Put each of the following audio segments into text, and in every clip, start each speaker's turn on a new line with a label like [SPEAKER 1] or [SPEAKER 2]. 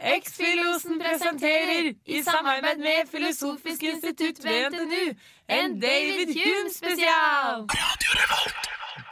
[SPEAKER 1] X-Filosen presenterer, i samarbeid med Filosofisk institutt ved NTNU, en David Hume-spesial!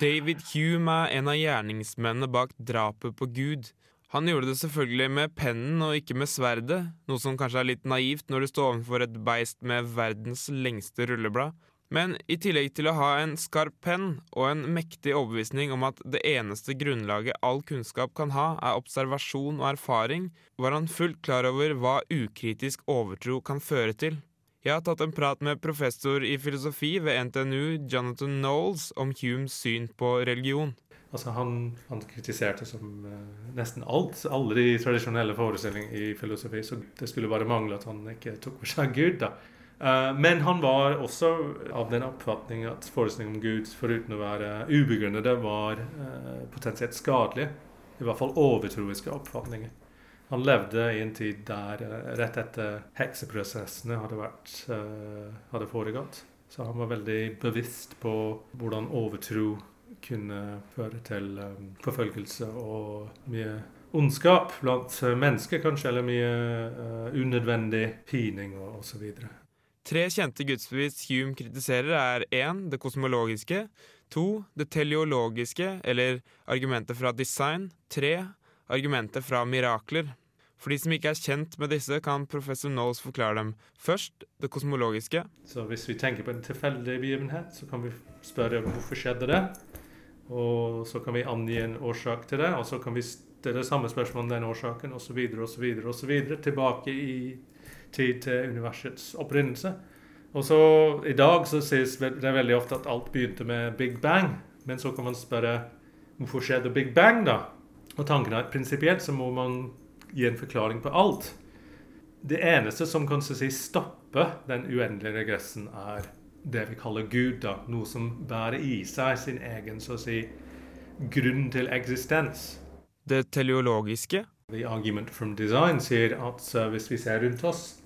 [SPEAKER 2] David Hume er en av gjerningsmennene bak drapet på Gud. Han gjorde det selvfølgelig med pennen og ikke med sverdet, noe som kanskje er litt naivt når du står overfor et beist med verdens lengste rulleblad. Men i tillegg til å ha en skarp penn og en mektig overbevisning om at det eneste grunnlaget all kunnskap kan ha, er observasjon og erfaring, var han fullt klar over hva ukritisk overtro kan føre til. Jeg har tatt en prat med professor i filosofi ved NTNU, Jonathan Knowles, om Humes syn på religion.
[SPEAKER 3] Altså han, han kritiserte som uh, nesten alt, alle de tradisjonelle forestillingene i filosofi. Så det skulle bare mangle at han ikke tok for seg Gud. da. Uh, men han var også av den oppfatning at forestillingen om Gud, foruten å være ubegrunnede, var uh, potensielt skadelige. I hvert fall overtroiske oppfatninger. Han levde i en tid der uh, rett etter hekseprosessene hadde, vært, hadde foregått. Så han var veldig bevisst på hvordan overtro kunne føre til forfølgelse og mye ondskap blant mennesker, kanskje, eller mye uh, unødvendig pining og osv.
[SPEAKER 2] Tre kjente gudsbevis Hume kritiserer, er én det kosmologiske, to det teleologiske, eller argumentet fra design, tre argumentet fra mirakler. For de som ikke er kjent med disse, kan professor Knowles forklare dem. Først det kosmologiske.
[SPEAKER 3] Så hvis vi tenker på en tilfeldig begivenhet, så kan vi spørre hvorfor skjedde det? Og så kan vi angi en årsak til det, og så kan vi stille samme spørsmål om den årsaken osv. osv. osv. tilbake i tid til universets opprinnelse. Og så I dag så sies det veldig ofte at alt begynte med Big Bang. Men så kan man spørre hvorfor skjedde Big Bang, da? Og tanken er at prinsipielt så må man gi en forklaring på alt. Det eneste som kan si stopper den uendelige regressen, er det vi kaller Gud. da, Noe som bærer i seg sin egen så å si, grunn til eksistens.
[SPEAKER 2] Det teleologiske?
[SPEAKER 3] The argument from design sier at hvis vi ser rundt oss,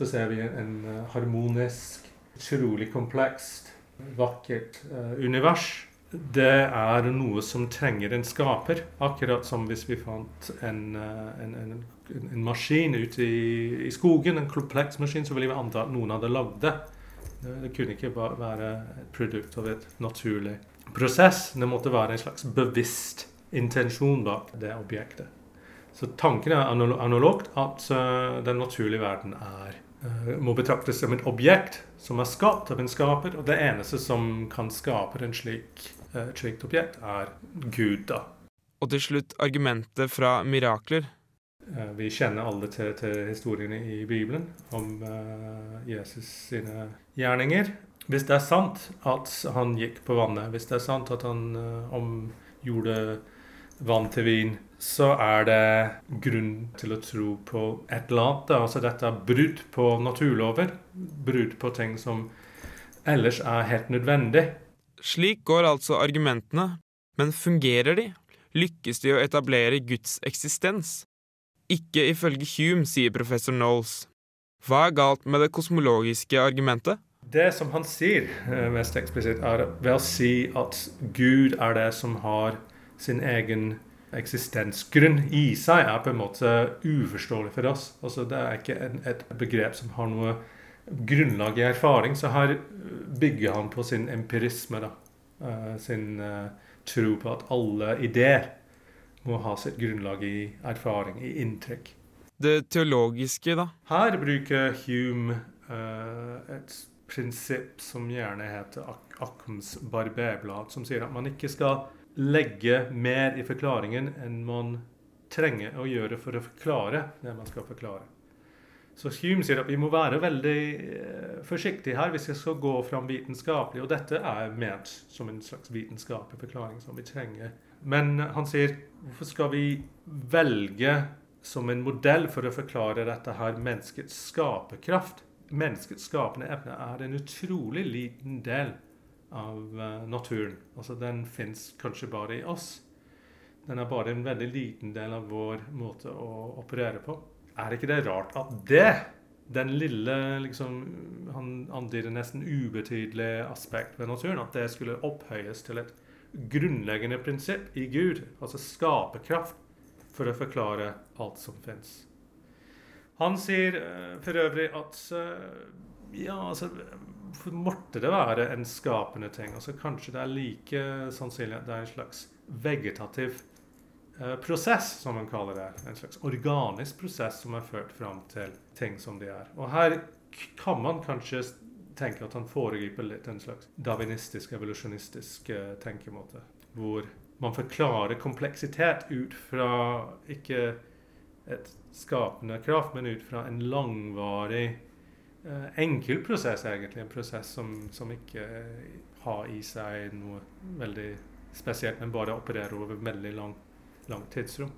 [SPEAKER 3] så ser vi en, uh, harmonisk, utrolig komplekst, vakkert uh, univers. Det er noe som trenger en skaper. Akkurat som hvis vi fant en, en, en, en maskin ute i, i, skogen, en kompleks maskin, så ville vi anta at noen hadde lagd det. Det kunne ikke bare være et produkt av et naturlig prosess. Det måtte være en slags bevisst intensjon bak det objektet. Så tanken er analogt at den naturlige verden er, må betraktes som et objekt som er skapt av en skaper. Og det eneste som kan skape en slik, uh, et slikt objekt, er Gud. da.
[SPEAKER 2] Og til slutt argumentet fra mirakler.
[SPEAKER 3] Eh, vi kjenner alle til, til historiene i Bibelen om uh, Jesus sine gjerninger. Hvis det er sant at han gikk på vannet, hvis det er sant at han uh, omgjorde vann til vin, så er det grunn til å tro på et eller annet. Altså dette er brudd på naturlover. Brudd på ting som ellers er helt nødvendig.
[SPEAKER 2] Slik går altså argumentene. Men fungerer de? Lykkes de å etablere Guds eksistens? Ikke ifølge Hume, sier professor Knowles. Hva er galt med det kosmologiske argumentet?
[SPEAKER 3] Det som han sier eh, mest eksplisitt, er ved å si at Gud er det som har sin egen eksistensgrunn i seg, er på en måte uforståelig for oss. Altså, det er ikke en, et begrep som har noe grunnlag i erfaring. Så her bygger han på sin empirisme, da. Uh, sin uh, tro på at alle ideer må ha sitt grunnlag i erfaring, i inntrykk.
[SPEAKER 2] Det teologiske, da?
[SPEAKER 3] Her bruker Hume uh, et prinsipp som gjerne heter Ak Akums barberblad, som sier at man ikke skal legge mer i forklaringen enn man trenger å gjøre for å forklare det man skal forklare. Så Hume sier at vi må være veldig uh, forsiktige her hvis vi skal gå fram vitenskapelig. Og dette er ment som en slags vitenskapelig forklaring som vi trenger men han sier hvorfor skal vi velge som en modell for å forklare dette her menneskets skaperkraft? Menneskets skapende evne er en utrolig liten del av uh, naturen. Altså Den fins kanskje bare i oss. Den er bare en veldig liten del av vår måte å operere på. Er ikke det rart at det, den lille liksom, Han antyder nesten ubetydelige aspekt ved naturen, at det skulle opphøyes til et grunnleggende prinsipp i Gud, altså skaperkraft, for å forklare alt som fins. Han sier uh, for øvrig at uh, ja, altså Måtte det være en skapende ting? Altså Kanskje det er like sannsynlig at det er en slags vegetativ uh, prosess, som man kaller det. En slags organisk prosess som er ført fram til ting som de er. Og her kan man kanskje tenke at han foregriper litt en slags darwinistisk, evolusjonistisk tenkemåte. Hvor man forklarer kompleksitet ut fra ikke et skapende kraft, men ut fra en langvarig, eh, enkel prosess, egentlig. En prosess som, som ikke har i seg noe veldig spesielt, men bare opererer over veldig lang, lang tidsrom.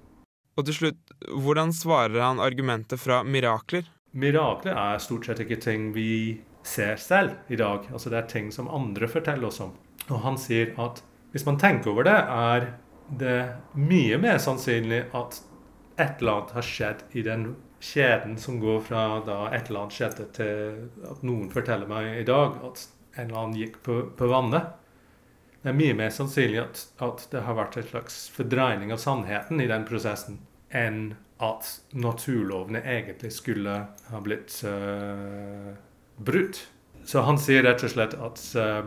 [SPEAKER 2] Og til slutt, hvordan svarer han argumentet fra mirakler?
[SPEAKER 3] Mirakler er stort sett ikke ting vi ser selv i dag. Altså Det er ting som andre forteller oss om. Og han sier at hvis man tenker over det, er det mye mer sannsynlig at et eller annet har skjedd i den kjeden som går fra et eller annet skjedde, til at noen forteller meg i dag at en eller annen gikk på, på vannet. Det er mye mer sannsynlig at, at, det har vært en slags fordreining av sannheten i den prosessen, enn at naturlovene egentlig skulle ha blitt uh, brutt. Så han sier rett og slett at uh,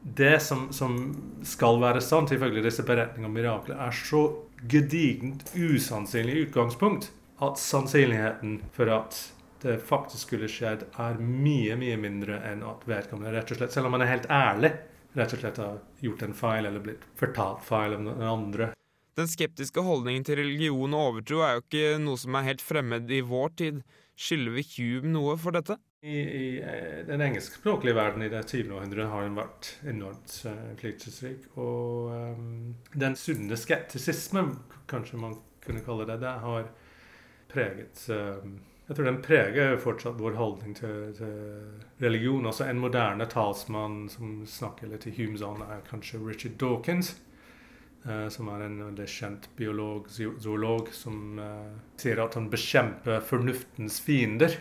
[SPEAKER 3] det som, som, skal være sant, ifølge disse beretningene om mirakler, er så gedigent usannsynlig utgangspunkt at sannsynligheten for at det faktisk skulle skjedd, er mye, mye mindre enn at vedkommende rett og slett, selv om man er helt ærlig, rett og slett har gjort en feil eller blitt fortalt feil av noen andre.
[SPEAKER 2] Den skeptiske holdningen til religion og overtro er jo ikke noe som er helt fremmed i vår tid. Skylder vi Hume noe for dette?
[SPEAKER 3] I, i eh, den engelskspråklige verden i det 20. århundret har den vært enormt uh, innflytelsesrik. Og um, den sunne skeptisismen, kanskje man kunne kalle det, det har preget um, Jeg tror den preger fortsatt vår holdning til, til, religion. Altså en moderne talsmann som snakker litt i Humes ånd, er kanskje Richard Dawkins. Uh, som er en veldig kjent biolog, zoolog, som uh, sier at han bekjemper fornuftens fiender.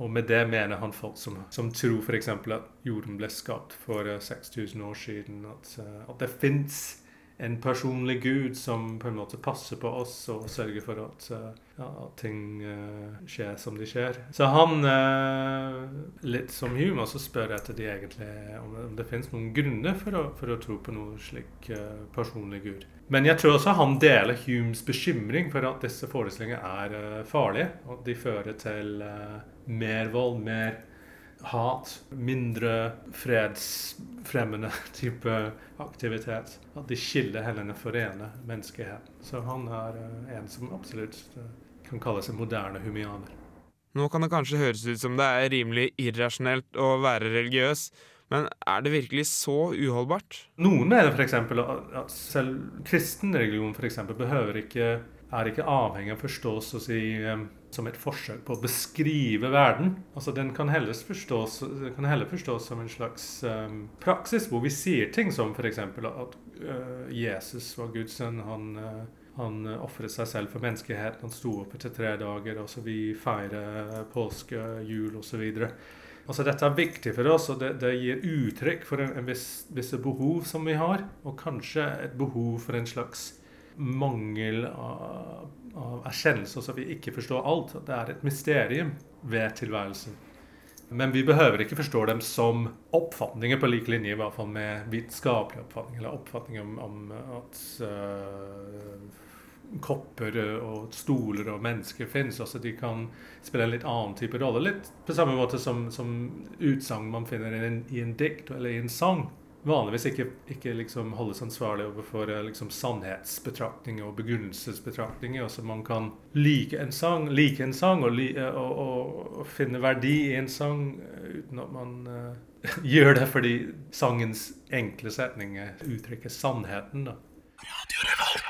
[SPEAKER 3] Og med det mener han folk som, som tror f.eks. at jorden ble skapt for 6000 eh, år siden. At, eh, at det fins en personlig gud som på en måte passer på oss og sørger for at, eh, ja, ting uh, skjer som de skjer. Så han, uh, litt som Hume, også spør etter de egentlig om, om det finnes noen grunner for å, for å tro på noe slik uh, personlig gud. Men jeg tror også han deler Humes bekymring for at disse forestillingene er farlige. Og de fører til mer vold, mer hat, mindre fredsfremmende type aktivitet. At de skiller heller forene menneskeheten. Så han er uh, en som absolutt uh, kan kalles en moderne humianer.
[SPEAKER 2] Nå kan det kanskje høres ut som det er rimelig irrasjonelt å være religiøs, men er det virkelig så uholdbart?
[SPEAKER 3] Noen mener f.eks. at selv kristen religion for eksempel, behøver ikke er ikke avhengig av forstås å si, som et forsøk på å beskrive verden. Altså, den kan forstås, kan heller forstås som en slags um, praksis hvor vi sier ting som f.eks. at uh, Jesus var Guds sønn. Han, uh, han ofret seg selv for menneskeheten. Han sto opp etter tre dager. og så Vi feirer påske, jul osv. Altså, dette er viktig for oss, og det, det gir uttrykk for en, en viss, visse behov som vi har. Og kanskje et behov for en slags mangel av, av erkjennelse, så vi ikke forstår alt. Det er et mysterium ved tilværelsen. Men vi behøver ikke forstå dem som oppfatninger på lik linje i hvert fall med vitenskapelige oppfatninger, eller oppfatninger om, om at uh, kopper og stoler og mennesker fins. Altså de kan spille en litt annen type rolle. Litt på samme måte som, som utsagn man finner i en, i en dikt eller i en sang vanligvis ikke, ikke liksom holdes ansvarlig overfor eh, liksom sannhetsbetraktninger og begrunnelsesbetraktninger. Altså man kan like en sang, like en sang og, eh, og, og, og, finne verdi i en sang eh, uten at man uh, gjør det fordi sangens enkle setninger uttrykker sannheten. da. Radio Revolt.